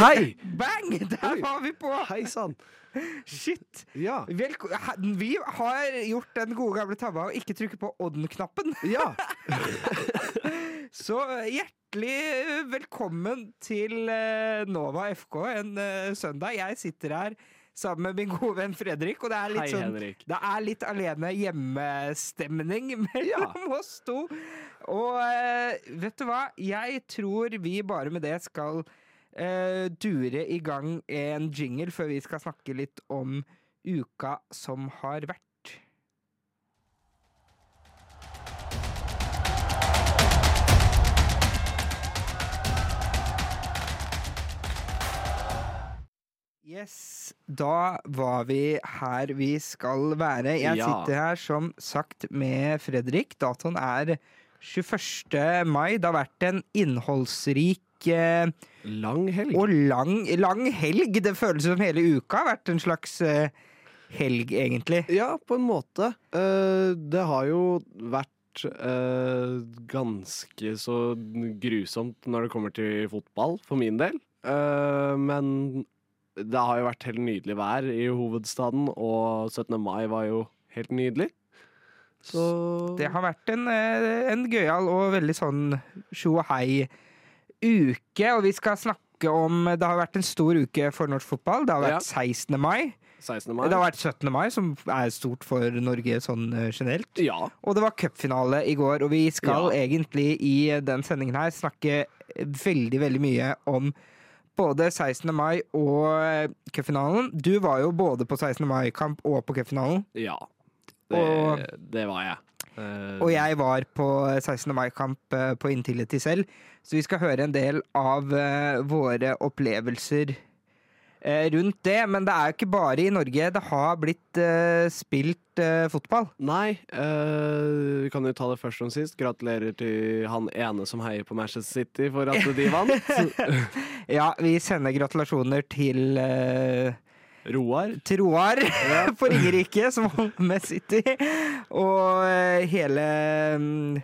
Hei! Bang! Der var vi på! Hei sann. Shit! Ja. Vi har gjort den gode gamle tabba å ikke trykke på on-knappen. ja. Så hjertelig velkommen til eh, Nova FK en eh, søndag. Jeg sitter her sammen med min gode venn Fredrik, og det er litt Hei, sånn det er litt alene hjemmestemning mellom oss to. Og eh, vet du hva? Jeg tror vi bare med det skal eh, dure i gang en jingle før vi skal snakke litt om uka som har vært. Yes, da var vi her vi skal være. Jeg Ja. sitter her som sagt med Fredrik. Datoen er 21. mai. Det har vært en innholdsrik eh, Lang helg. og lang, lang helg. Det føles som hele uka har vært en slags eh, helg, egentlig. Ja, på en måte. Eh, det har jo vært ganske så grusomt når det kommer til fotball, for min del. Men det har jo vært helt nydelig vær i hovedstaden, og 17. mai var jo helt nydelig. Så Det har vært en, en gøyal og veldig sånn tjo og hei uke, og vi skal snakke om Det har vært en stor uke for norsk fotball. Det har vært 16. mai. 16. mai. Det har vært 17. mai, som er stort for Norge sånn eh, generelt. Ja. Og det var cupfinale i går, og vi skal Ja. egentlig i den sendingen her snakke veldig, veldig mye om både 16. mai og eh, cupfinalen. Du var jo både på 16. mai-kamp og på cupfinalen. ja. Det, Og- det var jeg. Eh, Og jeg var på 16. mai-kamp eh, på Intility selv, så vi skal høre en del av eh, våre opplevelser rundt det. Men det er jo ikke bare i Norge det har blitt spilt fotball. Nei, eh, vi kan jo ta det først som sist. Gratulerer til han ene som heier på Manchester City for at de vant. Ja, vi sender gratulasjoner til eh, Roar. til Roar på Ringerike, som holder med City. Og hele hele mm,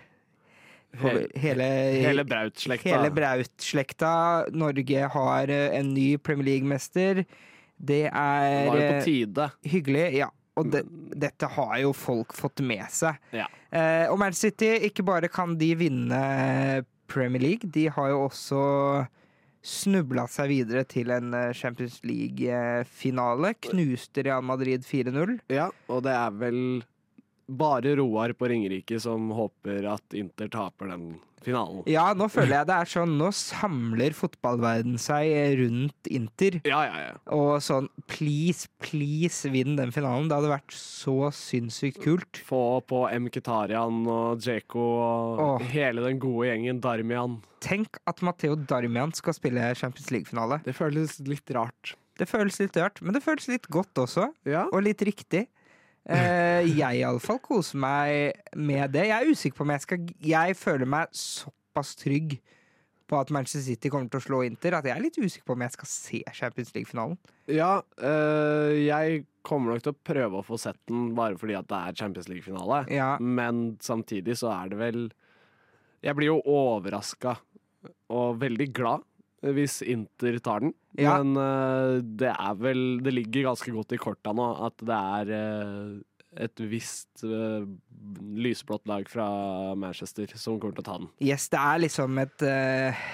Hele, Hele Braut-slekta. hele Braut-slekta. Norge har eh, en ny Premier League-mester. Det Det er var jo på eh, tide. hyggelig, ja. Og det, dette har jo folk fått med seg. Ja. Eh, og Manchester City, ikke bare kan de vinne Premier League, de har jo også snubla seg videre til en eh, Champions League-finale. Knuste Real Madrid 4-0. Ja, og det er vel bare Roar på Ringerike som håper at Inter taper den finalen. Ja, nå føler jeg det er sånn Nå samler fotballverden seg rundt Inter. Ja, ja, ja. Og sånn please, please vinn den finalen. Det hadde vært så sinnssykt kult. Få på Mkhitaryan og Djeko og Åh. hele den gode gjengen Darmian. Tenk at Matteo Darmian skal spille Champions League-finale. Det føles litt rart. Det føles litt rart, men det føles litt godt også. Ja. Og litt riktig. Eh, jeg iallfall koser meg med det. Jeg er usikker på om jeg skal Jeg føler meg såpass trygg på at Manchester City kommer til å slå Inter, at jeg er litt usikker på om jeg skal se Champions League-finalen. Ja, øh, jeg kommer nok til å prøve å få sett den bare fordi at det er Champions League-finale. Ja. Men samtidig så er det vel Jeg blir jo overraska og veldig glad hvis Inter tar den. Ja. Men uh, det er vel Det ligger ganske godt i korta nå at det er uh, et visst uh, lysblått lag fra Manchester som kommer til å ta den. Yes, det er liksom et eh,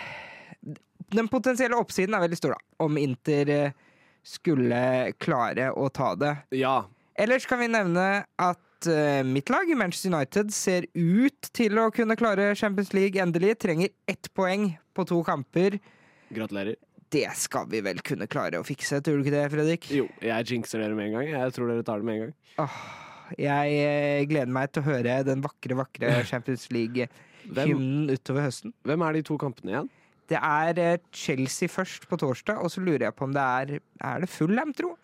Den potensielle oppsiden er veldig stor, da. Om Inter eh, skulle klare å ta det. Ja. Ellers kan vi nevne at eh, mitt lag, Manchester United, ser ut til å kunne klare Champions League endelig. Trenger ett poeng på to kamper. Gratulerer. Det skal vi vel kunne klare å fikse, tror du ikke det, Fredrik? Jo, jeg jinxer dere med en gang. Jeg tror dere tar det med en gang. Jeg eh, gleder meg til å høre den vakre, vakre Champions League-hymnen utover høsten. hvem er de to kampene igjen? Det er eh, Chelsea først på torsdag, og så lurer jeg på om det er Er det Fulham, tro?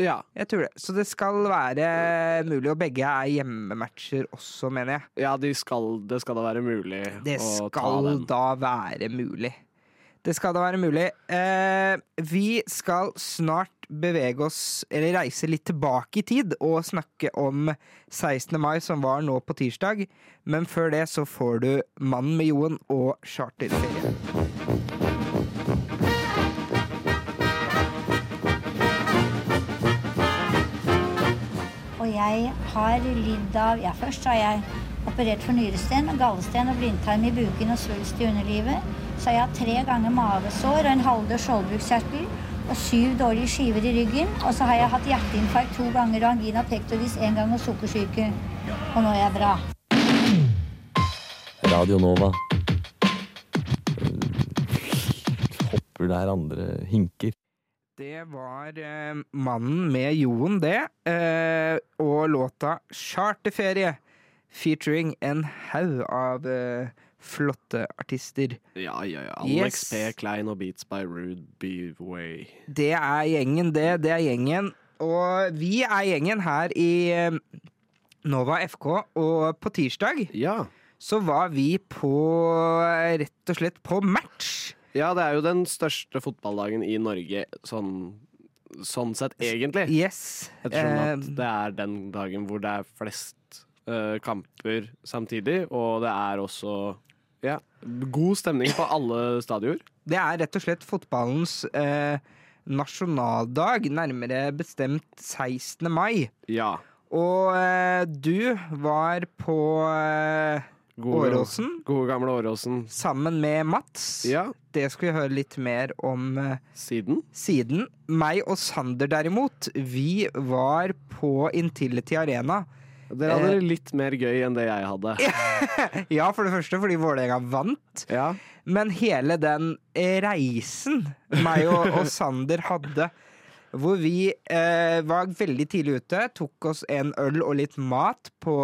Ja. Jeg tror det. Så det skal være mulig, og begge er hjemmematcher også, mener jeg. Ja, de skal, det skal da være mulig Det å ta skal da være mulig. Det skal da være mulig. Eh, vi skal snart bevege oss, eller reise litt tilbake i tid, og snakke om 16. mai, som var nå på tirsdag. Men før det så får du Mannen med Joen og Charterferie. Og jeg har lidd av Ja, først har jeg operert for nyresten, gallesten og blindtarm i buken og svulst i underlivet. Så har jeg tre ganger mavesår og en halvdød skjoldbruskkjertel og syv dårlige skiver i ryggen. Og så har jeg hatt hjerteinfarkt to ganger og angina pectoris én gang og sukkersyke. Og nå er jeg bra. Radio Nova. Hopper der andre hinker. Det var eh, mannen med Joen, det. Eh, og låta 'Charterferie', featuring en haug av uh, flotte artister. Ja, ja, ja. Alex Yes. P. Klein og Beats by Rude B-Way. Det er gjengen, det. Det er gjengen. Og vi er gjengen her i uh, Nova FK, og på tirsdag Ja. så var vi på rett og slett på match. ja, det er jo den største fotballdagen i Norge sånn, sånn sett, egentlig. Yes. Ettersom tror at det er den dagen hvor det er flest eh, kamper samtidig, og det er også ja, god stemning på alle stadioner. Det er rett og slett fotballens uh, nasjonaldag, nærmere bestemt 16. mai. Ja. Og eh, du var på eh, Gode, Åråsen Gode gamle Åråsen. sammen med Mats. Ja, Det skal vi høre litt mer om eh, siden. siden. Meg og Sander derimot, vi var på Intility Arena. Dere hadde Eh. det litt mer gøy enn det jeg hadde. Ja, for det første fordi Vålerenga vant. Ja. Men hele den eh, reisen meg og, og Sander hadde, hvor vi eh, var veldig tidlig ute, tok oss en øl og litt mat på,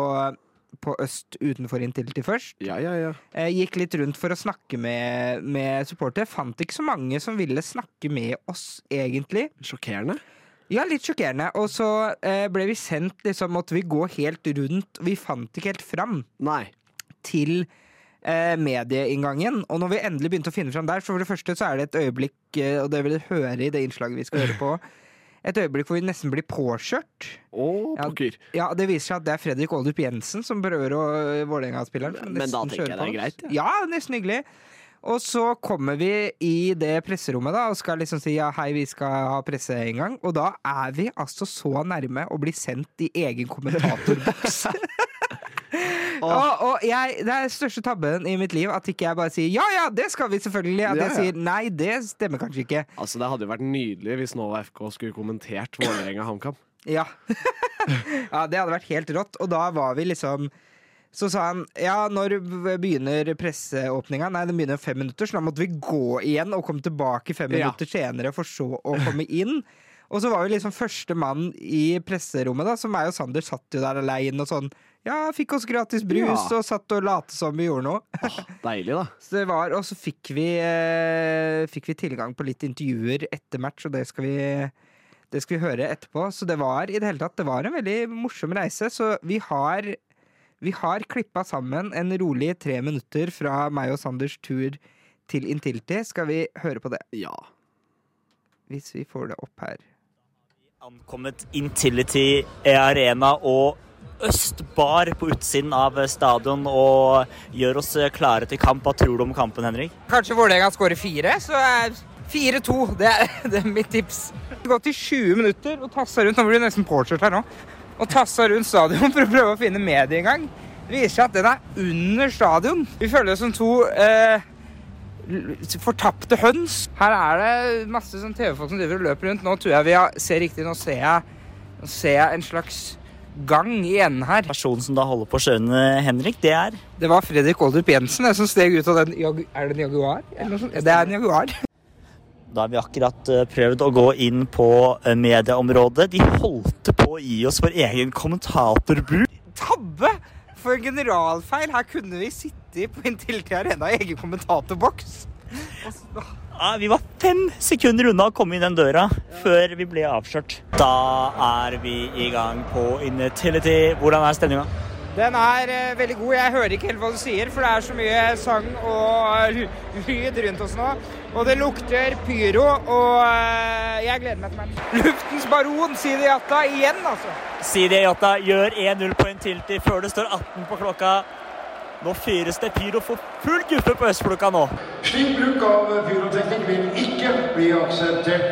på øst utenfor Intility først. Ja, ja, ja. Eh, gikk litt rundt for å snakke med, med supportere. Fant ikke så mange som ville snakke med oss, egentlig. Sjokkerende. Ja, litt sjokkerende. Og så eh, ble vi sendt, liksom, måtte vi gå helt rundt. Vi fant ikke helt fram Nei. til eh, medieinngangen. Og når vi endelig begynte å finne fram der, så for det første så er det et øyeblikk, eh, og det vil dere høre i det innslaget vi skal høre på, et øyeblikk hvor vi nesten blir påkjørt. Oh, Ja. Ja, Det viser seg at det er Fredrik Aaldup Jensen som berører og Vålerenga-spilleren. Men da tenker jeg det er greit, Ja, Ja, nesten hyggelig. Og så kommer vi i det presserommet da og skal liksom si ja, hei, vi skal ha presse en gang. Og da er vi altså så nærme å bli sendt i egen kommentatorboks. og, og jeg, det er største tabben i mitt liv at ikke jeg bare sier ja, ja, det skal vi selvfølgelig. At Ja, jeg ja. sier nei, det stemmer kanskje ikke. Altså, Det hadde jo vært nydelig hvis Nova FK skulle kommentert Vålerenga HamKam. Ja. ja, det hadde vært helt rått. Og da var vi liksom Så sa han ja, når begynner presseåpninga? Nei, den begynner om fem minutter, så da måtte vi gå igjen og komme tilbake fem Ja. minutter senere for så å komme inn. Og så var vi liksom første mann i presserommet, da, så meg og Sander satt jo der aleine og sånn. Ja, fikk oss gratis brus Ja. og satt og late som vi gjorde noe. Åh, deilig, da. Så det var, og så fikk vi, eh, fikk vi tilgang på litt intervjuer etter match, og det skal vi det skal vi høre etterpå. Så det var i det hele tatt Det var en veldig morsom reise. Så vi har Vi har klippa sammen en rolig tre minutter fra meg og Sanders tur til Intility. Skal vi høre på det? Ja. Hvis vi får det opp her. Ankommet Intility Arena og Østbar på utsiden av stadion og gjør oss klare til kamp. Hva tror du om kampen, Henrik? Kanskje Vålerenga skårer fire, så er 4-2. Det, er- det er mitt tips. Det har gått i 20 minutter og tassa rundt. Nå blir det nesten påkjørt her nå. Og tassa rundt stadion for å prøve å finne medieinngang. Det viser seg at den er under stadion. Vi føler oss som to eh, fortapte høns. Her er det masse sånn TV-folk som driver og løper rundt. Nå tror jeg vi har, ser riktig, nå ser jeg, nå ser jeg en slags gang i enden her. Personen som da holder på sjøen, Henrik, det er Det var Fredrik Oldrup Jensen jeg, som steg ut av den Jag- Er det en Jaguar? Sånt? Det er en Jaguar. Da har vi akkurat eh, prøvd å gå inn på eh, medieområdet. De holdt på å gi oss vår egen kommentatorbu. tabbe! For en generalfeil. Her kunne vi sitte på Intility Arena i egen kommentatorboks. Ja, vi var fem sekunder unna å komme inn den døra før vi ble avslørt. Da er vi i gang på Intility. Hvordan er stemninga? Den er eh, veldig god. Jeg hører ikke helt hva du sier, for det er så mye sang og ly- lyd rundt oss nå. Og det lukter pyro, og eh, jeg gleder meg til match. Luftens baron, Sidi Jatta, igjen, altså. Sidi Jata gjør 1-0 på Intility før det står 18 på klokka. Nå fyres det pyro for full guffe på Østflokka nå. Slik bruk av pyroteknikk vil ikke bli akseptert.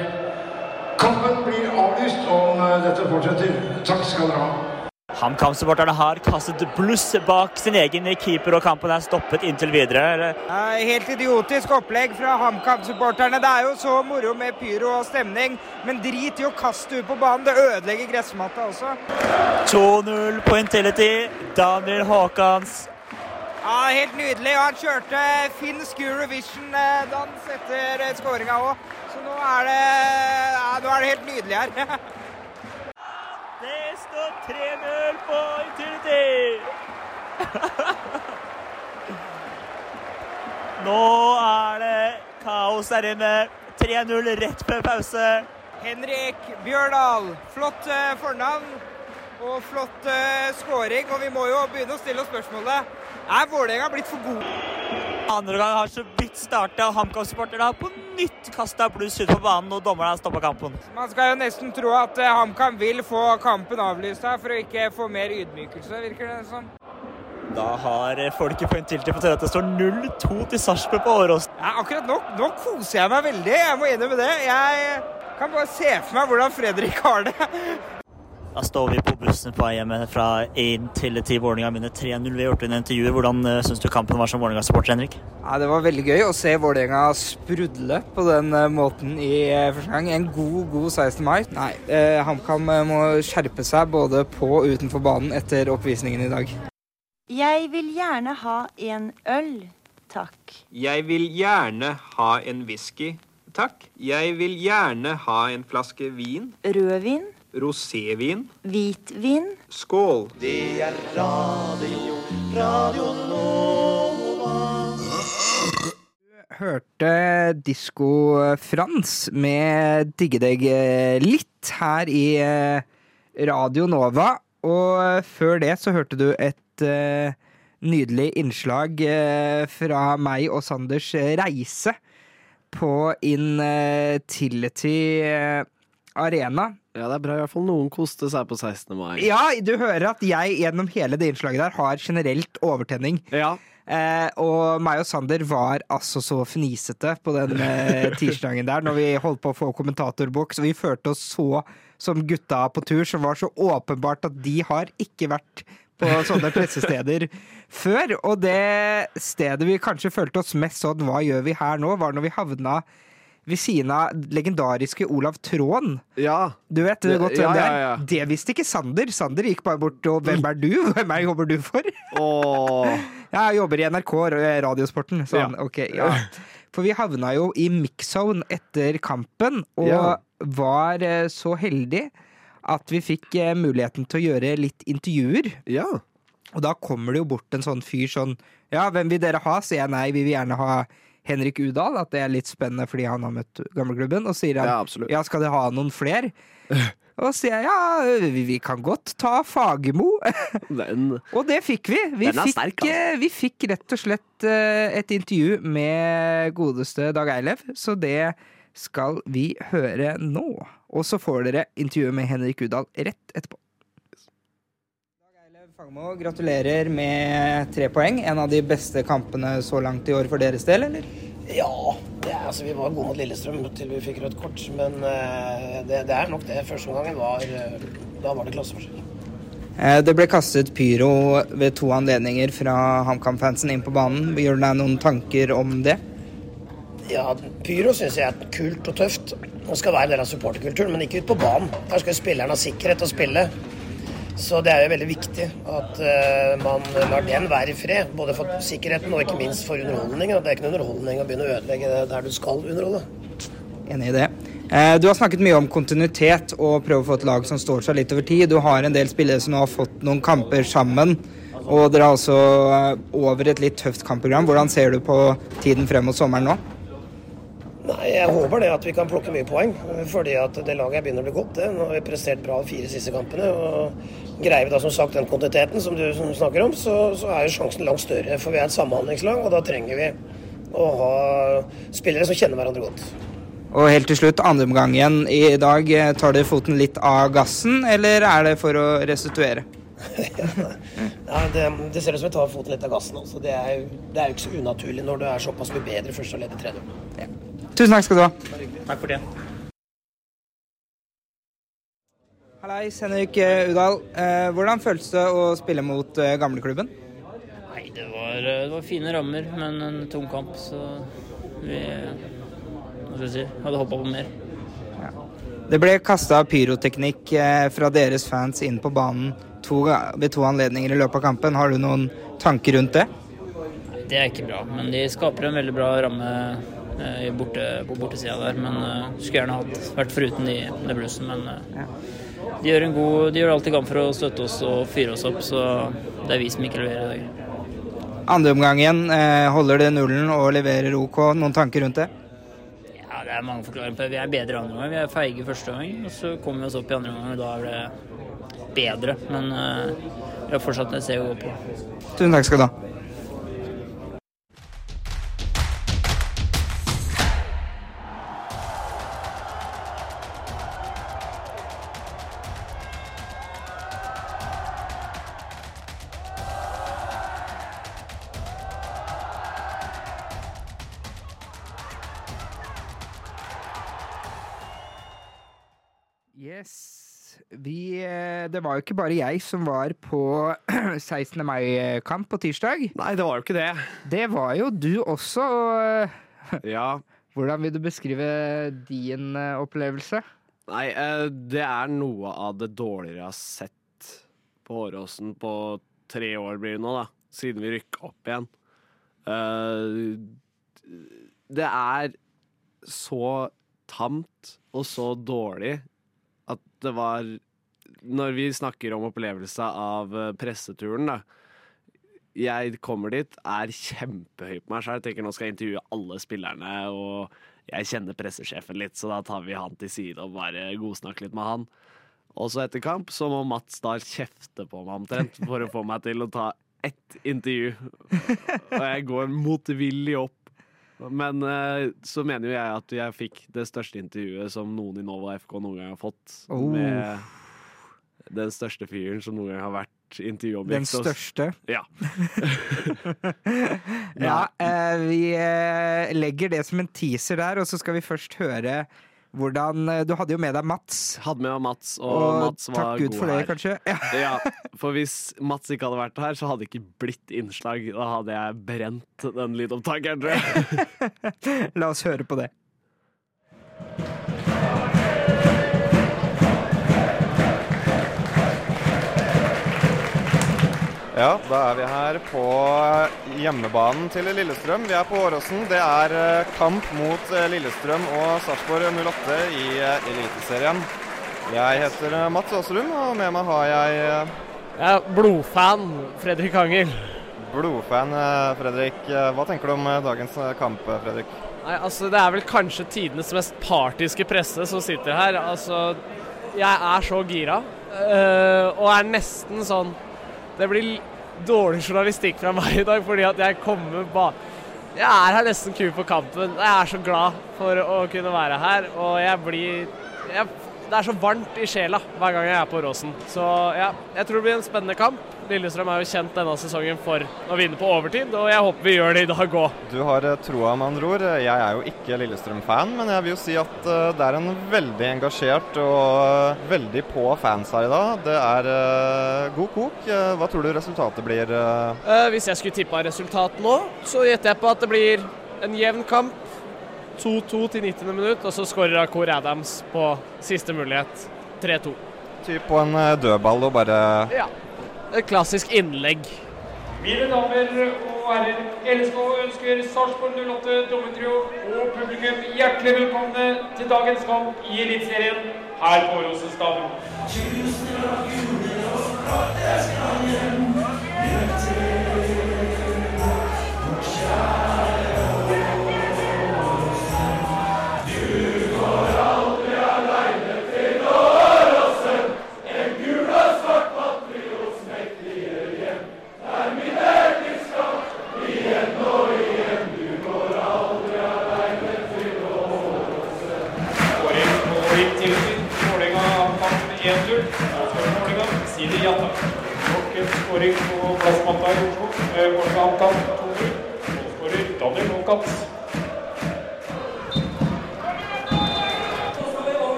Kampen blir avlyst om dette fortsetter. Takk skal dere ha. HamKam-supporterne har kastet bluss bak sin egen keeper, og kampen er stoppet inntil videre. Eh, Helt idiotisk opplegg fra HamKam-supporterne. Det er jo så moro med pyro og stemning, men drit i å kaste ut på banen. Det ødelegger gressmatta også. 2-0 på Intility. Daniel Haakons Ja, Helt nydelig. Og han kjørte finsk Eurovision-dans etter skåringa òg. Så nå er det, ja, nå er det helt nydelig her. Det står 3-0 på Intility! Nå er det kaos der inne. 3-0 rett før pause. Henrik Bjørdal. Flott eh, fornavn og flott skåring. scoring. Og vi må jo begynne å stille oss spørsmålet er Vålerenga blitt for god? Andre gang har så vidt starta. HamKam-supporterne har på nytt kasta bluss ut på banen, og dommerne har stoppa kampen. Man skal jo nesten tro at eh, HamKam vil få kampen avlyst her for å ikke få mer ydmykelse, virker det som. Da har folket på Intility fått høre at det står 0-2 til Sarpsborg på Årås. Ja, akkurat nå, nå koser jeg meg veldig. Jeg må innrømme det. Jeg kan bare se for meg hvordan Fredrik har det. Da står vi på bussen på vei hjem fra Intility. Vålerenga vinner 3-0. Vi har gjort inn intervjuer. Hvordan uh, syns du kampen var som Vålerenga-supporter, Henrik? Ja, Det var veldig gøy å se Vålerenga sprudle på den eh, måten i eh, første gang. En god, god 16. mai. Nei, eh, HamKam eh, må skjerpe seg både på og utenfor banen etter oppvisningen i dag. Jeg vil gjerne ha en øl, takk. Jeg vil gjerne ha en whisky, takk. Jeg vil gjerne ha en flaske vin. Rødvin, Rosévin. hvitvin. Skål. Det er radio, radio Nova. Hørte Disko-Frans med Digge deg litt her i eh, Radio Nova. Og før det så hørte du et eh, nydelig innslag eh, fra meg og Sanders reise på Intility eh, Arena. Ja, det er bra i hvert fall noen koste seg på 16. mai. Ja, du hører at jeg gjennom hele det innslaget der har generelt overtenning. Ja. Eh, og meg og Sander var altså så fnisete på den eh, tirsdagen der når vi holdt på å få kommentatorboks, og vi følte oss så som gutta på tur, som var så åpenbart at de har ikke vært på sånne pressesteder før. Og det stedet vi kanskje følte oss mest sånn hva gjør vi her nå, var når vi havna ved siden av legendariske Olav Tråen. ja. Du vet det godt hvem Ja, det er? ja, ja. Det visste ikke Sander. Sander gikk bare bort og 'Hvem er du? Hvem er jobber du for?' Oh. Jeg jobber i NRK, Radiosporten. Sånn, Ja. ok, ja. For vi havna jo i mix-zone etter kampen, og var eh, så heldig at vi fikk eh, muligheten til å gjøre litt intervjuer. Ja. Og da kommer det jo bort en sånn fyr sånn Ja, hvem vil dere ha? Sier jeg nei, vi vil gjerne ha Henrik Udal. At det er litt spennende fordi han har møtt gamleklubben. Og sier han Ja, ja, skal de ha noen flere? Og sier jeg ja, vi, vi kan godt ta Fagermo. Og det fikk vi. Vi, fikk, sterk, altså. eh, vi fikk rett og slett et intervju med godeste Dag Eilev, så det skal vi høre nå. Og så får dere intervjuet med Henrik Udal rett etterpå. Fagermo, gratulerer med tre poeng. En av de beste kampene så langt i år for deres del, eller? Ja, det er, altså, vi var gode mot Lillestrøm til vi fikk rødt kort. Men eh, det, det er nok det. Første omgangen var eh, Da var det klasseforskjell. Eh, Det ble kastet pyro ved to anledninger fra HamKam-fansen inn på banen. Gjør du deg noen tanker om det? Ja, pyro syns jeg er kult og tøft. Og skal være en del av supporterkulturen, men ikke ut på banen. Der skal spillerne ha sikkerhet til å spille. Så det er jo veldig viktig at eh, man lar den være i fred. Både for sikkerheten og ikke minst for underholdningen. Det er ikke noe underholdning å begynne å ødelegge det der du skal underholde. Enig i det. Eh, Du har snakket mye om kontinuitet og prøve å få et lag som står seg litt over tid. Du har en del spillere som nå har fått noen kamper sammen. Og dere er altså eh, over et litt tøft kampprogram. Hvordan ser du på tiden frem mot sommeren nå? Nei, Jeg håper det at vi kan plukke mye poeng. Fordi at det laget begynner å bli godt. det. Nå har vi prestert bra de fire siste kampene. og Greier vi da som sagt den kvantiteten som du snakker om, så, så er jo sjansen langt større. For vi er et samhandlingslag, og da trenger vi å ha spillere som kjenner hverandre godt. Og helt til slutt, andre omgang igjen i dag. Tar du foten litt av gassen, eller er det for å restituere? Ja, det, det ser ut som vi tar foten litt av gassen. Altså. Det, er, jo- det er jo ikke så unaturlig når du er såpass mye bedre først og leder 3-0. Tusen takk skal du ha. Takk for det. Hallais, Henrik eh, Udal. Eh, hvordan føltes det å spille mot eh, gamleklubben? Nei, det var, det var fine rammer, men en tung kamp, så vi hva skal jeg si, hadde håpa på mer. Det ble kasta pyroteknikk fra deres fans inn på banen to, ved to anledninger i løpet av kampen. Har du noen tanker rundt det? Nei, Det er ikke bra, men de skaper en veldig bra ramme i borte, på bortesida der. Men uh, skulle gjerne hatt vært foruten de, det bluesen, men uh, de gjør en god, de gjør alt de kan for å støtte oss og fyre oss opp, så det er vi som ikke leverer i dag. Andre omgang igjen. Eh, holder det nullen og leverer OK? Noen tanker rundt det? Ja, det er mange forklaringer på det. Vi er bedre i andre gang. Vi er feige første gang, og så kommer vi oss opp i andre omgang, og da er det bedre. Men eh, vi har fortsatt en steg å gå på. Tusen takk skal du ha. Det var jo ikke bare jeg som var på 16. mai-kamp på tirsdag. Nei, det var jo ikke det. Det var jo du også. og, Ja. Hvordan vil du beskrive din eh, opplevelse? Nei, eh, det er noe av det dårligere jeg har sett på Åråsen på tre år blir det nå, da. Siden vi rykka opp igjen. Eh, det er så tamt og så dårlig at det var Når vi snakker om opplevelse av eh, presseturen, da. Jeg kommer dit, er kjempehøy på meg sjøl. Tenker nå skal jeg intervjue alle spillerne, og jeg kjenner pressesjefen litt, så da tar vi han til side og bare godsnakker litt med han. Og så etter kamp så må Mats Dahl kjefte på meg omtrent for å få meg til å ta ett intervju. Og jeg går motvillig opp. Men eh, så mener jo jeg at jeg fikk det største intervjuet som noen i Nova FK noen gang har fått. Oh. Med den største fyren som noen gang har vært intervjuobjekt. Den største? Ja. Ja, eh, vi eh, legger det som en teaser der, og så skal vi først høre hvordan eh, Du hadde jo med deg Mats. Hadde med Mats, og, Og Mats var takk Gud god for det, her. kanskje. Ja. Ja, for hvis Mats ikke hadde vært her, så hadde det ikke blitt innslag. Da hadde jeg brent den lydopptakeren, tror jeg. La oss høre på det. Ja, da er vi her på hjemmebanen til Lillestrøm. Vi er på Åråsen. Det er eh, kamp mot eh, Lillestrøm og Sarpsborg 08 i eh, Eliteserien. Jeg heter Mats Aasrum, og med meg har jeg Jeg er blodfan Fredrik Angel. blodfan Fredrik. Hva tenker du om dagens kamp, Fredrik? Nei, altså Det er vel kanskje tidenes mest partiske presse som sitter her. Altså, jeg er så gira. og er nesten sånn Det blir dårlig journalistikk fra meg i dag, fordi at jeg kommer bak... Jeg er her nesten ku på kampen. Jeg er så glad for å kunne være her, og jeg blir jeg, Det er så varmt i sjela hver gang jeg er på Råsen. Så ja, jeg tror det blir en spennende kamp. Lillestrøm er jo kjent denne sesongen for å vinne på overtid, og jeg håper vi gjør det i dag òg. Du har eh, troa, med andre ord. Jeg er jo ikke Lillestrøm-fan, men jeg vil jo si at eh, det er en veldig engasjert og eh, veldig på fans her i dag. Det er god kok. Hva tror du resultatet blir? hvis jeg skulle tippa resultat nå, så gjetter jeg på at det blir en jevn kamp. 2-2 til 90. minutt, og så skårer Akor Adams på siste mulighet. 3-2. Typ på en eh, dødball og bare Ja. Et klassisk innlegg. Mine damer og herrer, LSK ønsker Sarpsborg 08 dommertrio og publikum hjertelig velkomne til dagens kamp i Eliteserien her på Åråsen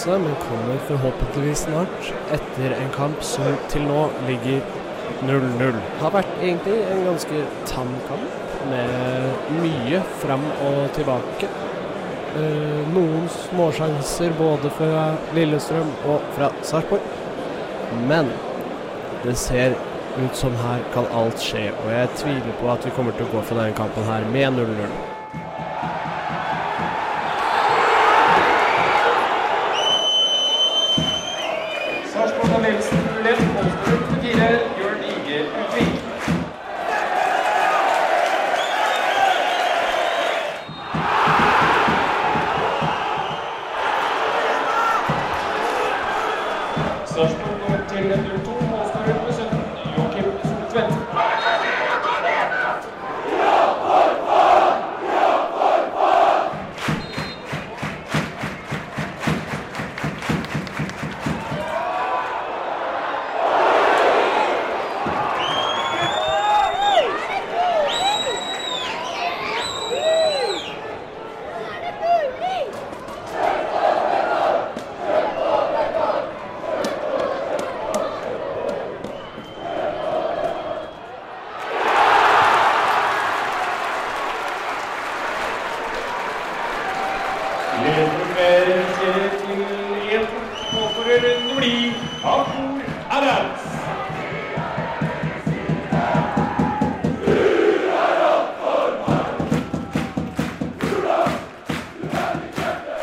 pølse, men kommer forhåpentligvis snart etter en kamp som til nå ligger 0-0. Har vært egentlig en ganske tam kamp med mye fram og tilbake. Eh, noen småsjanser både fra Lillestrøm og fra Sarpsborg. Men det ser ut som her kan alt skje, og jeg tviler på at vi kommer til å gå for denne kampen her med 0-0.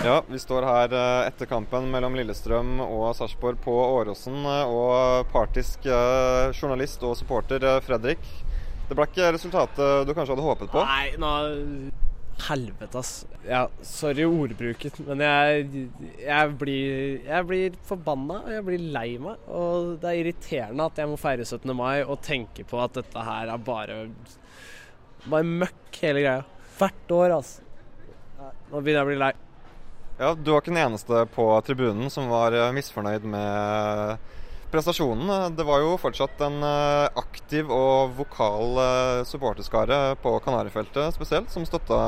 Ja, vi står her eh, etter kampen mellom Lillestrøm og Sarpsborg på Åråsen. eh, Og partisk eh, journalist og supporter Fredrik. Det ble ikke resultatet du kanskje hadde håpet på? Nei, nå Helvete, ass. Ja, sorry ordbruken, men jeg, jeg, blir, jeg blir forbanna og jeg blir lei meg. Og det er irriterende at jeg må feire 17. mai og tenke på at dette her er bare Bare møkk, hele greia. Hvert år, altså. Nå begynner jeg å bli lei. Ja, Du var ikke den eneste på tribunen som var eh, misfornøyd med prestasjonen. Det var jo fortsatt en eh, aktiv og vokal eh, supporterskare på Kanarifeltet spesielt, som støtta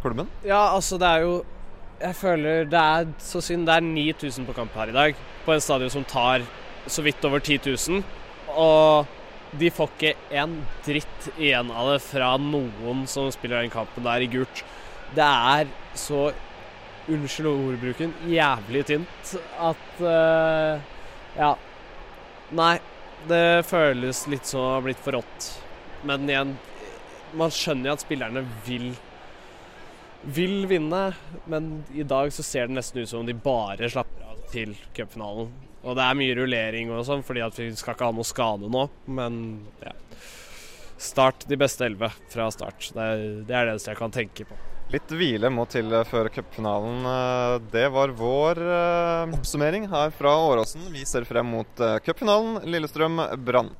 klubben. Ja, altså det er jo Jeg føler det er så synd. Det er 9000 på kamp her i dag. På en stadion som tar så vidt over 10 000. Og de får ikke en dritt igjen av det fra noen som spiller den kampen der i gult. Det er så Unnskyld ordbruken. Jævlig tynt at uh, Ja. Nei. Det føles litt som å ha blitt for rått. Men igjen, man skjønner jo at spillerne vil vil vinne, men i dag så ser det nesten ut som om de bare slapper av til cupfinalen. Og det er mye rullering og sånn, fordi at vi skal ikke ha noe skade nå, men ja. Start de beste elleve fra start. Det er, det eneste jeg kan tenke på. Litt hvile må til før cupfinalen. Eh, Det var vår eh, oppsummering her fra Åråsen. Vi ser frem mot eh, cupfinalen Lillestrøm-Brann.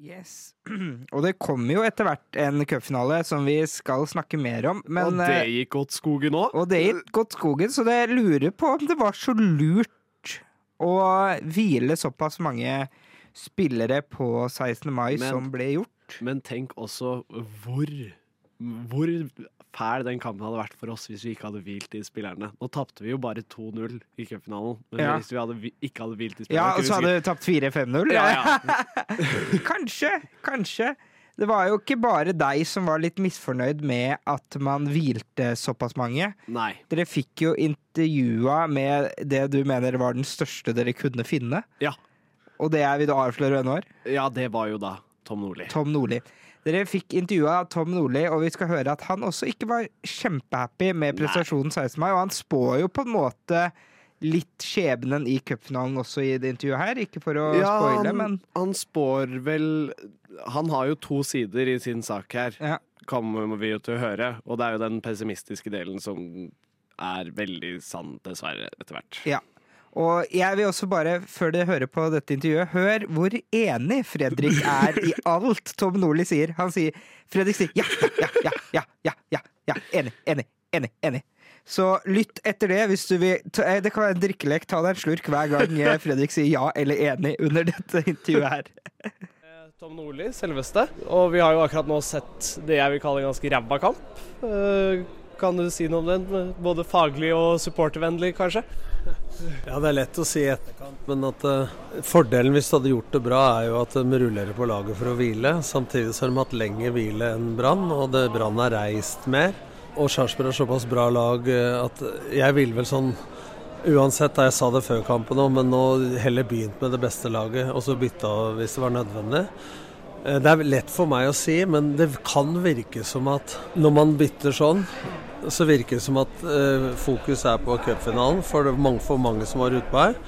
Yes. Og det kommer jo etter hvert en cupfinale som vi skal snakke mer om. Men, og det eh, gikk godt skogen òg. Og det gikk godt skogen, så det lurer på om det var så lurt å hvile såpass mange spillere på 16. mai Men- som ble gjort. Men tenk også hvor Hvor fæl den kampen hadde vært for oss hvis vi ikke hadde hvilt de spillerne. Nå tapte vi jo bare 2-0 i cupfinalen, men Ja. hvis vi hadde, vi- ikke hadde hvilt de Ja, og så hadde vi tapt 4-5-0? Ja, ja. kanskje, kanskje. Det var jo ikke bare deg som var litt misfornøyd med at man hvilte såpass mange. Nei. Dere fikk jo intervjua med det du mener var den største dere kunne finne. Ja. Og det er vil du avsløre hvem det var? Ja, det var jo da Tom Nordli. Tom Nordli. Dere fikk intervjua Tom Nordli, og vi skal høre at han også ikke var kjempehappy med prestasjonen 16. mai, og han spår jo på en måte litt skjebnen i cupfinalen også i det intervjuet her. Ikke for å Ja, spoile, men han spår vel Han har jo to sider i sin sak her, kommer vi jo til å høre. Og det er jo den pessimistiske delen som er veldig sann, dessverre, etter hvert. Ja. Og jeg vil også bare, før dere hører på dette intervjuet, hør hvor enig Fredrik er i alt Tom Nordli sier. Han sier Fredrik sier ja, ja, ja, ja, ja, ja, ja, enig, enig, enig, enig. Så lytt etter det hvis du vil. eh, Det kan være en drikkelek. Ta deg en slurk hver gang eh, Fredrik sier ja eller enig under dette intervjuet her. Tom Nordli, selveste. Og vi har jo akkurat nå sett det jeg vil kalle en ganske ræva kamp. Kan du si noe om den? Både faglig og supportervennlig, kanskje? Ja, det er lett å si etterkant, men at uh, fordelen hvis du hadde gjort det bra, er jo at de rullerer på laget for å hvile. Samtidig så har de hatt lengre hvile enn Brann, og Brann har reist mer. Og Sarpsborg er såpass bra lag eh, at jeg ville vel sånn Uansett, da jeg sa det før kampen òg, men nå heller begynt med det beste laget, og så bytta hvis det var nødvendig. Eh, Det er lett for meg å si, men det kan virke som at når man bytter sånn, så virker det som at eh, fokus er på cupfinalen, for for mange som var utpå her.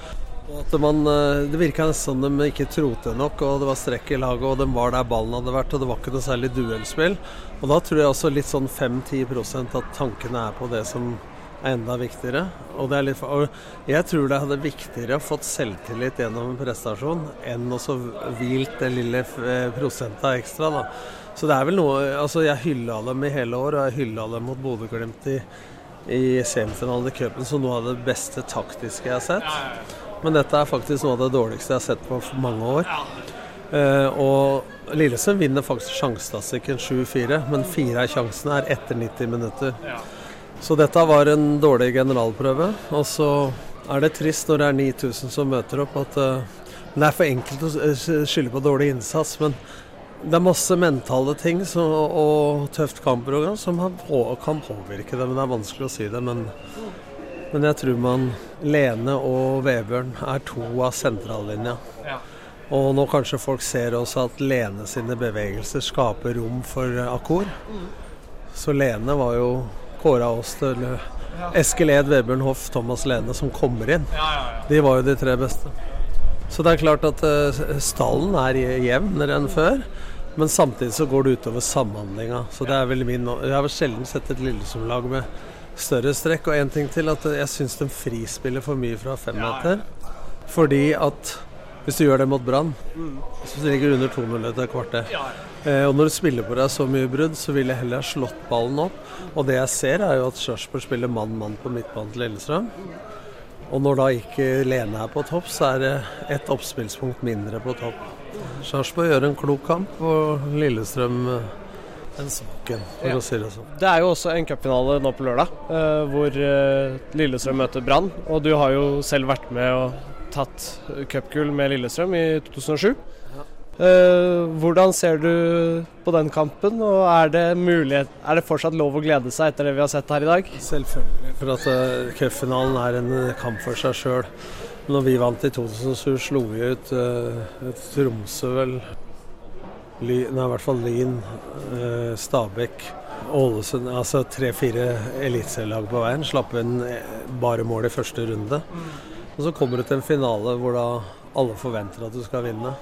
Og at man, eh, Det virka nesten som de ikke trodde nok, og det var strekk i laget, og de var der ballen hadde vært, og det var ikke noe særlig duellspill. Og da tror jeg også litt sånn 5-10% at tankene er på det som er enda viktigere. Og, er litt, og jeg tror det hadde viktigere å fått selvtillit gjennom en prestasjon enn å så hvilt det lille prosentet prosenta ekstra. da. Så det er vel noe Altså, jeg hylla dem i hele år, og jeg hylla dem mot Bodø-Glimt i, i semifinalen i cupen som noe av det beste taktiske jeg har sett. Men dette er faktisk noe av det dårligste jeg har sett på mange år. Uh, og Lillesund vinner faktisk sjansestatistikken 7-4, men fire av sjansene er etter 90 minutter. Så dette var en dårlig generalprøve. Og så er det trist når det er 9000 som møter opp, at uh, det er for enkelt å skylde på dårlig innsats. Men det er masse mentale ting så, og tøft kampprogram som kan påvirke det. Men det er vanskelig å si det. Men, men jeg tror man Lene og Vebjørn er to av sentrallinja. Og nå kanskje folk ser også at Lene sine bevegelser skaper rom for Akkor. Så Lene var jo kåra oss til Eskil Ed, Vebjørn Hoff, Thomas Lene som kommer inn. De var jo de tre beste. Så det er klart at eh, stallen er jevnere enn før. Men samtidig så går det utover samhandlinga. Så det er vel min Jeg har vel sjelden sett et Lillesund-lag med større strekk. Og en ting til, at jeg syns de frispiller for mye fra femmeter. Fordi at hvis du gjør det mot Brann, så ligger du under 2-0 etter et kvarter. Og når du spiller på deg så mye brudd, så vil jeg heller ha slått ballen opp. Og det jeg ser, er jo at Sarpsborg spiller mann-mann på midtbanen til Lillestrøm. Og når da ikke Lene er på topp, så er det ett oppspillspunkt mindre på topp. Sarpsborg gjør en klok kamp, og Lillestrøm eh, en svak en, for Ja. å si det sånn. Det er jo også en cupfinale nå på lørdag, eh, hvor eh, Lillestrøm møter Brann. Og du har jo selv vært med og tatt cupgull med Lillestrøm i 2007. Eh, hvordan ser du på den kampen, og er det, mulighet, er det fortsatt lov å glede seg etter det vi har sett her i dag? Selvfølgelig. For at cupfinalen er en kamp for seg sjøl. Når vi vant i 2007, slo vi ut uh, Tromsø, vel. Nei, i hvert fall Lyn, eh, Stabæk, Ålesund. Altså tre-fire eliteserielag på veien. Slapp inn eh, bare mål i første runde. Og så kommer du til en finale hvor da alle forventer at du skal vinne.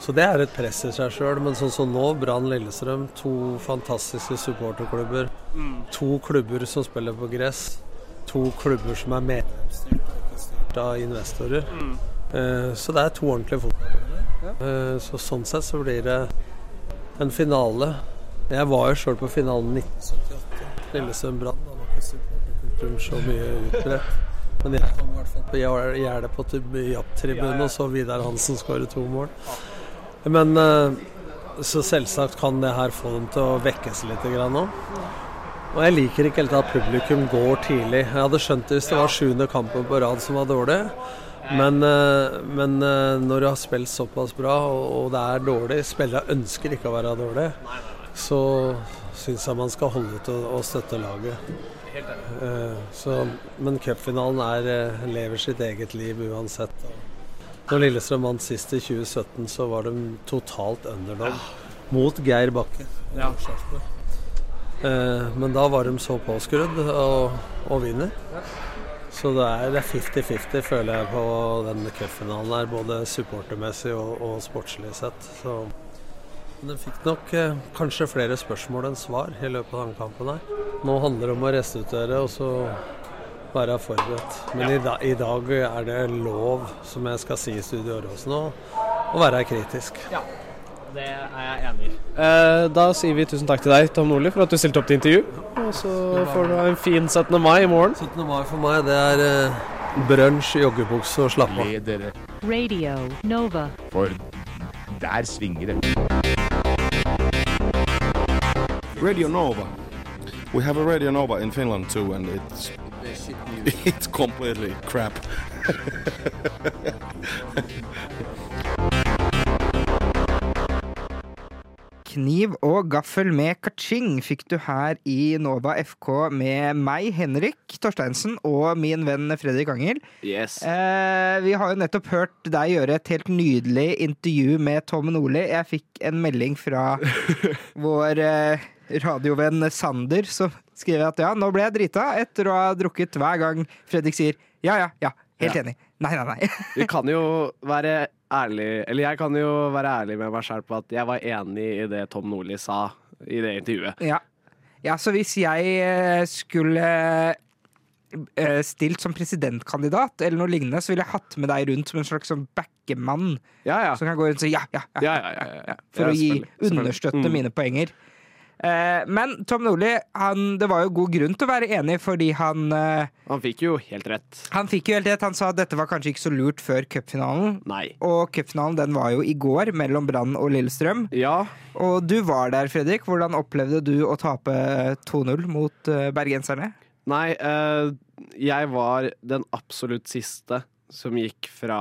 Så det er et press i seg sjøl. Men sånn som nå, Brann Lillestrøm, to fantastiske supporterklubber. Mm. To klubber som spiller på gress. To klubber som er medlemsstyrt av investorer. Mm. Eh, så det er to ordentlige fotballkamper. Eh, så sånn sett så blir det en finale. Jeg var jo sjøl på finalen 1978. Lillesund Brann. Da var ikke supporterkulturen så mye utbredt. Men jeg kom i hvert fall på gjerdet på Japp-tribunen og så Vidar Hansen skåre to mål. Men eh, så selvsagt kan det her få dem til å vekkes litt nå. Og jeg liker ikke helt at publikum går tidlig. Jeg hadde skjønt det hvis det var sjuende kampen på rad som var dårlig. Men, eh, men eh, når du har spilt såpass bra, og, det er dårlig Spillere ønsker ikke å være dårlig. Så syns jeg man skal holde ut og, støtte laget. Eh, så, men cupfinalen lever sitt eget liv uansett. Når Lillestrøm vant sist i 2017, så var de totalt underdog mot Geir Bakke. Ja. Eh, men da var de så påskrudd og, og vinner. Så det er er 50-50, føler jeg, på den cupfinalen her. Både supportermessig og, og sportslig sett. Så den fikk nok eh, kanskje flere spørsmål enn svar i løpet av den kampen her. Nå handler det om å restituere og så være forberedt. Men i, da, i dag er det lov, som jeg skal si i Studio Åråsen å være kritisk. Ja, det er jeg enig i. Eh, da sier vi tusen takk til deg, Tom Nordli, for at du stilte opp til intervju. Og så får du ha en fin 17. mai i morgen. 17. mai for meg, det er eh, brunsj, joggebukse og slapp av. Radio Nova. For Der svinger det. Radio Nova. We have a Radio Nova in Finland too, and it's it's completely crap. Kniv og gaffel med kaching fikk du her i Nova FK med meg, Henrik Torsteinsen, og min venn Fredrik Angel. Yes. Eh, vi har jo nettopp hørt deg gjøre et helt nydelig intervju med Tom Nordli. Jeg fikk en melding fra vår eh, radiovenn Sander som skriver at ja, nå ble jeg drita etter å ha drukket hver gang Fredrik sier ja, ja, ja. Helt Ja. enig. Nei, nei, nei. Vi kan jo være ærlig Eller jeg kan jo være ærlig med meg selv på at jeg var enig i det Tom Nordli sa i det intervjuet. Ja. ja, så hvis jeg eh, skulle eh, stilt som presidentkandidat eller noe lignende, så ville jeg hatt med deg rundt som en slags sånn backemann. Ja, ja. Som kan gå rundt og si ja, ja, ja. Ja, ja, ja. For å gi understøtte Mm. mine poenger. Eh, men Tom Nordli, han, det var jo god grunn til å være enig, fordi han eh, Han fikk jo helt rett. Han fikk jo helt rett. Han sa at dette var kanskje ikke så lurt før cupfinalen. Nei. Og cupfinalen den var jo i går, mellom Brann og Lillestrøm. Ja. Og du var der, Fredrik. Hvordan opplevde du å tape 2-0 mot eh, bergenserne? Nei, jeg var den absolutt siste som gikk fra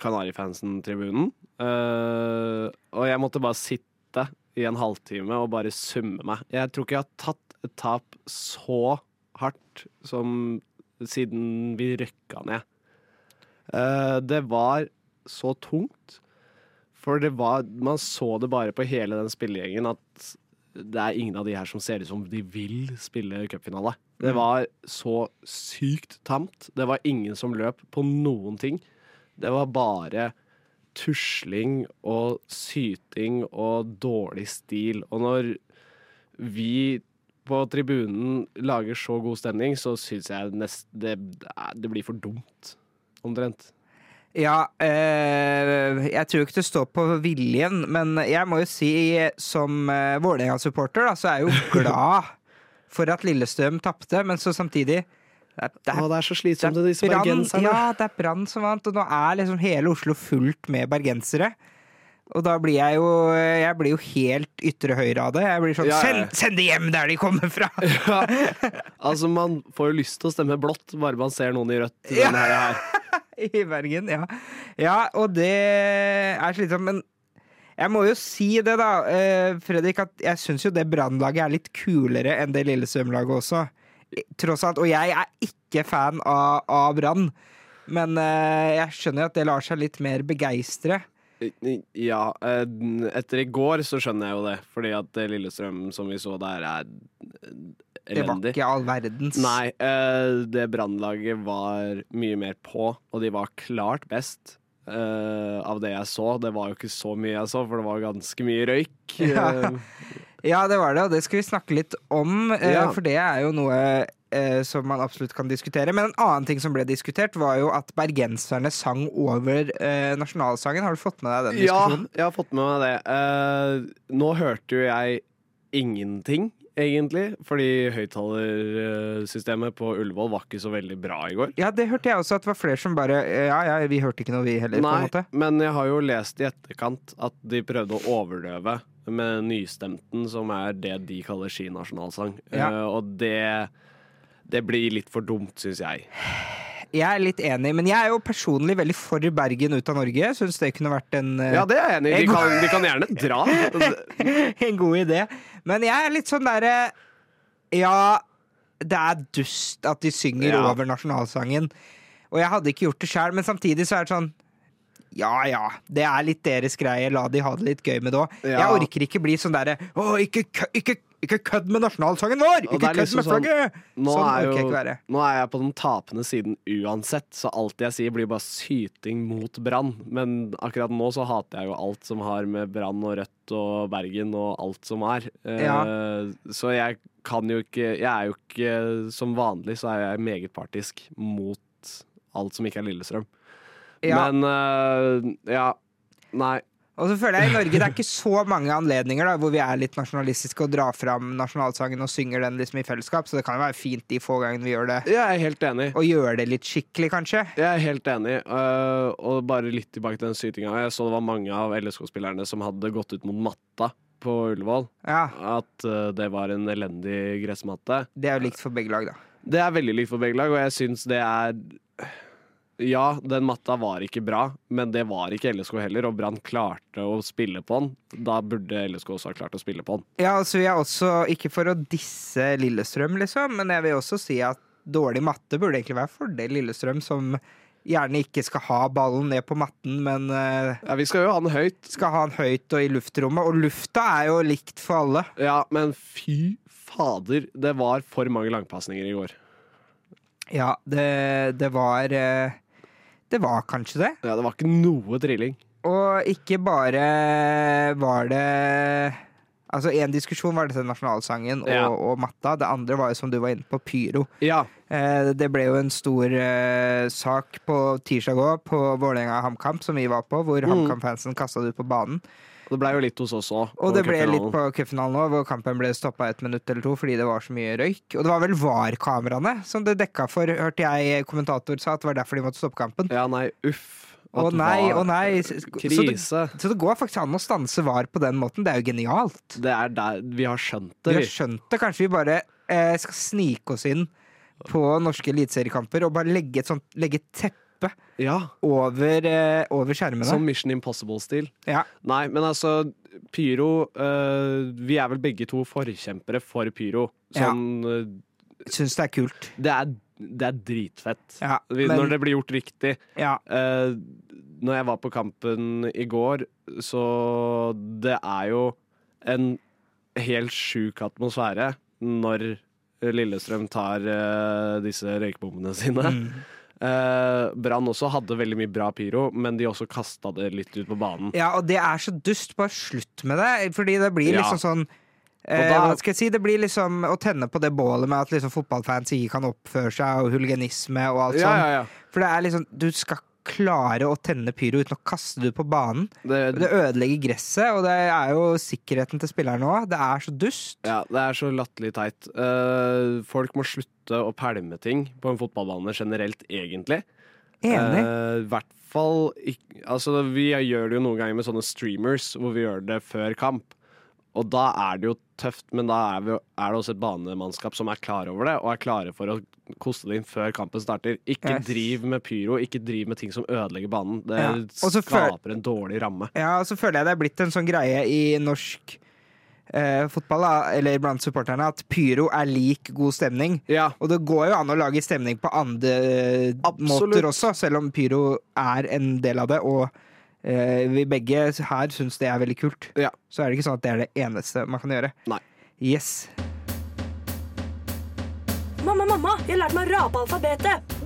Kanarifansen-tribunen. Og jeg måtte bare sitte i en halvtime og bare summe meg. Jeg tror ikke jeg har tatt et tap så hardt som siden vi røkka ned. Eh, det var så tungt. For det var Man så det bare på hele den spillegjengen at det er ingen av de her som ser ut som de vil spille cupfinale. Det Mm. var så sykt tamt. Det var ingen som løp på noen ting. Det var bare tusling og syting og dårlig stil. Og når vi på tribunen lager så god stemning, så syns jeg nest, det, det blir for dumt, omtrent. Ja, eh, jeg tror ikke det står på viljen, men jeg må jo si som eh, Vålerenga-supporter, så er jeg jo glad for at Lillestrøm tapte, men så samtidig det er, det er, Å, det er så slitsomt med disse brand, bergenserne. Ja, det er Brann som vant, og nå er liksom hele Oslo fullt med bergensere. Og da blir jeg jo Jeg blir jo helt ytre høyre av det. Jeg blir sånn Ja, ja. Send, send de hjem der de kommer fra! Altså, man får jo lyst til å stemme blått, bare man ser noen i rødt. Ja. her. I Bergen, ja. Ja, og det er slitsomt, men jeg må jo si det, da, eh, Fredrik, at jeg syns jo det Brannlaget er litt kulere enn det Lillestrøm-laget også. Tross alt. Og jeg er ikke fan av, av Brann, men eh, jeg skjønner at det lar seg litt mer begeistre. Ja, eh, etter i går så skjønner jeg jo det, fordi at Lillestrøm som vi så der, er Det var ikke all verdens. Nei, eh, det brannlaget var mye mer på, og de var klart best. eh, av det jeg så. Det var jo ikke så mye jeg så, for det var ganske mye røyk. Ja. Ja, det var det, og det skal vi snakke litt om, eh, Ja. for det er jo noe eh, som man absolutt kan diskutere. Men en annen ting som ble diskutert, var jo at bergenserne sang over eh, nasjonalsangen. Har du fått med deg den diskusjonen? Ja, jeg har fått med meg det. Eh, nå hørte jo jeg ingenting, egentlig, fordi høyttalersystemet på Ullevål var ikke så veldig bra i går. Ja, det hørte jeg også, at det var flere som bare Ja, ja, vi hørte ikke noe, vi heller, Nei, men jeg har jo lest i etterkant at de prøvde å overdøve med nystemten, som er det de kaller skinasjonalsang. Ja. Uh, og det, det blir litt for dumt, syns jeg. Jeg er litt enig, men jeg er jo personlig veldig for Bergen ut av Norge. Syns det kunne vært en eh, Ja, det er jeg enig i. De kan, de kan gjerne dra. en god idé. Men jeg er litt sånn derre Ja, det er dust at de synger Ja. over nasjonalsangen. Og jeg hadde ikke gjort det sjøl, men samtidig så er det sånn ja ja, det er litt deres greie, la de ha det litt gøy med det òg. Ja. Jeg orker ikke bli sånn derre Å, ikke, ikke, ikke kødd med nasjonalsangen vår! Ikke kødd liksom med flagget! Nå, sånn er jo, ikke nå er jeg på den tapende siden uansett, så alt jeg sier blir bare syting mot Brann. Men akkurat nå så hater jeg jo alt som har med Brann og Rødt og Bergen og alt som er. Ja. Uh, Så jeg kan jo ikke Jeg er jo ikke Som vanlig så er jeg meget partisk mot alt som ikke er Lillestrøm. Ja. Men uh, ja. Nei. Og så føler jeg i Norge det er ikke så mange anledninger da, hvor vi er litt nasjonalistiske og drar fram nasjonalsangen og synger den liksom i fellesskap, så det kan jo være fint de få gangene vi gjør det. Jeg er helt enig. Og gjøre det litt skikkelig, kanskje. Jeg er helt enig. uh, og bare litt tilbake til den sytinga. Jeg så det var mange av LSK-spillerne som hadde gått ut mot matta på Ullevål. Ja. At uh, det var en elendig gressmatte. Det er jo likt for begge lag, da. Det er veldig likt for begge lag, og jeg syns det er Ja, den matta var ikke bra, men det var ikke LSK heller, og Brann klarte å spille på den. Da burde LSK også ha klart å spille på den. Ja, altså vi er også, Ikke for å disse Lillestrøm, liksom, men jeg vil også si at dårlig matte burde egentlig være fordel Lillestrøm, som gjerne ikke skal ha ballen ned på matten, men Ja, Vi skal jo ha den høyt. Skal ha den høyt og i luftrommet, og lufta er jo likt for alle. Ja, men fy fader, det var for mange langpasninger i går. Ja, det, det var eh, Det var kanskje det. Ja, det var ikke noe trilling. Og ikke bare var det Altså, Én diskusjon var dette nasjonalsangen og, Ja. og matta. Det andre var jo som du var inne på, pyro. Ja. Eh, det ble jo en stor eh, sak på tirsdag òg, på Vålerenga HamKamp, som vi var på, hvor Mm. HamKam-fansen kasta det ut på banen. Og det ble jo litt hos oss òg. Og det ble litt på cupfinalen òg, hvor kampen ble stoppa et minutt eller to fordi det var så mye røyk. Og det var vel VAR-kameraene som det dekka for, hørte jeg kommentator sa, at det var derfor de måtte stoppe kampen. Ja, nei, uff. Å nei, å nei. Så det, Krise. så det går faktisk an å stanse VAR på den måten. Det er jo genialt. Det er der vi har skjønt det, Vi vi har skjønt det. Kanskje vi bare eh, skal snike oss inn på norske eliteseriekamper og bare legge et sånt legge et ja. over, eh, over skjermene. Som Mission Impossible-stil. Ja. Nei, men altså, pyro eh, Vi er vel begge to forkjempere for pyro. Sånn ja. Syns det er kult. Det er, det er dritfett. Ja, men- Når det blir gjort riktig. Ja. Eh, når jeg var på kampen i går, så det er jo en helt sjuk atmosfære når Lillestrøm tar eh, disse røykbombene sine. Mm. Eh, Brann også hadde veldig mye bra pyro, men de også kasta det litt ut på banen. Ja, og det er så dust. Bare slutt med det. Fordi det blir Ja. liksom sånn eh, da- hva skal jeg si? Det blir liksom å tenne på det bålet med at liksom fotballfans ikke kan oppføre seg, og huliganisme og alt Ja, sånt. ja, ja. For det er liksom Du skal klare å tenne pyro uten å kaste det på banen. Det, Det ødelegger gresset, og det er jo sikkerheten til spillerne òg. Det er så dust. Ja, det er så latterlig teit. Uh, folk må slutte å pælme ting på en fotballbane generelt, egentlig. Enig. Uh, hvert fall Altså, vi gjør det jo noen ganger med sånne streamers, hvor vi gjør det før kamp. Og da er det jo tøft, men da er, vi, er det også et banemannskap som er klar over det, og er klare for å koste deg inn før kampen starter. Ikke Yes. driv med pyro, ikke driv med ting som ødelegger banen. Det Ja. Skaper en dårlig ramme. Ja, og så føler jeg det er blitt en sånn greie i norsk Uh, fotball, da, eller blant supporterne, at pyro er lik god stemning. Og det går jo an å lage stemning på andre måter også, selv om pyro er en del av det. Og uh, vi begge her syns det er veldig kult. Så er det ikke sånn at det er det eneste man kan gjøre. Nei. Yes. Mamma, mamma, jeg har lært meg å rape alfabetet.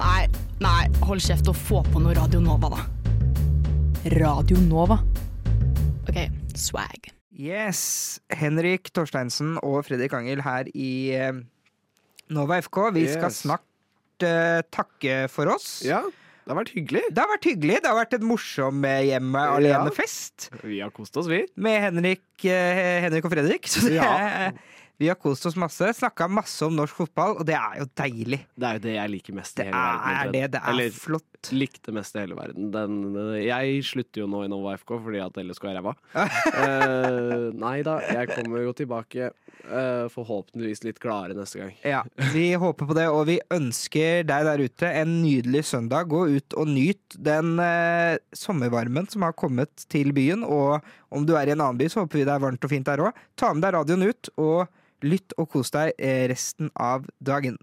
Nei, nei, hold kjeft og få på noe Radio Nova, da. Radio Nova. OK, swag. Yes. Henrik Torsteinsen og Fredrik Angel her i eh, Nova FK. Vi skal Yes. snart uh, takke for oss. Ja, det har vært hyggelig. Det har vært hyggelig. Det har vært en morsom eh, hjemme alene-fest Vi har kost oss, vi. med Henrik, Henrik og Fredrik. Så det, Ja. Vi har kost oss masse. Snakka masse om norsk fotball, og det er jo deilig. Det er jo det jeg liker mest i hele verden. Det er det, det er Eller, flott. Likte mest i hele verden. Den, jeg slutter jo nå i Nova FK fordi at LSK er ræva. uh, nei da, jeg kommer jo tilbake uh, forhåpentligvis litt gladere neste gang. Ja, Vi håper på det, og vi ønsker deg der ute en nydelig søndag. Gå ut og nyt den uh, sommervarmen som har kommet til byen. Og om du er i en annen by, så håper vi det er varmt og fint der òg. Ta med deg radioen ut, og lytt og kos deg eh, resten av dagen.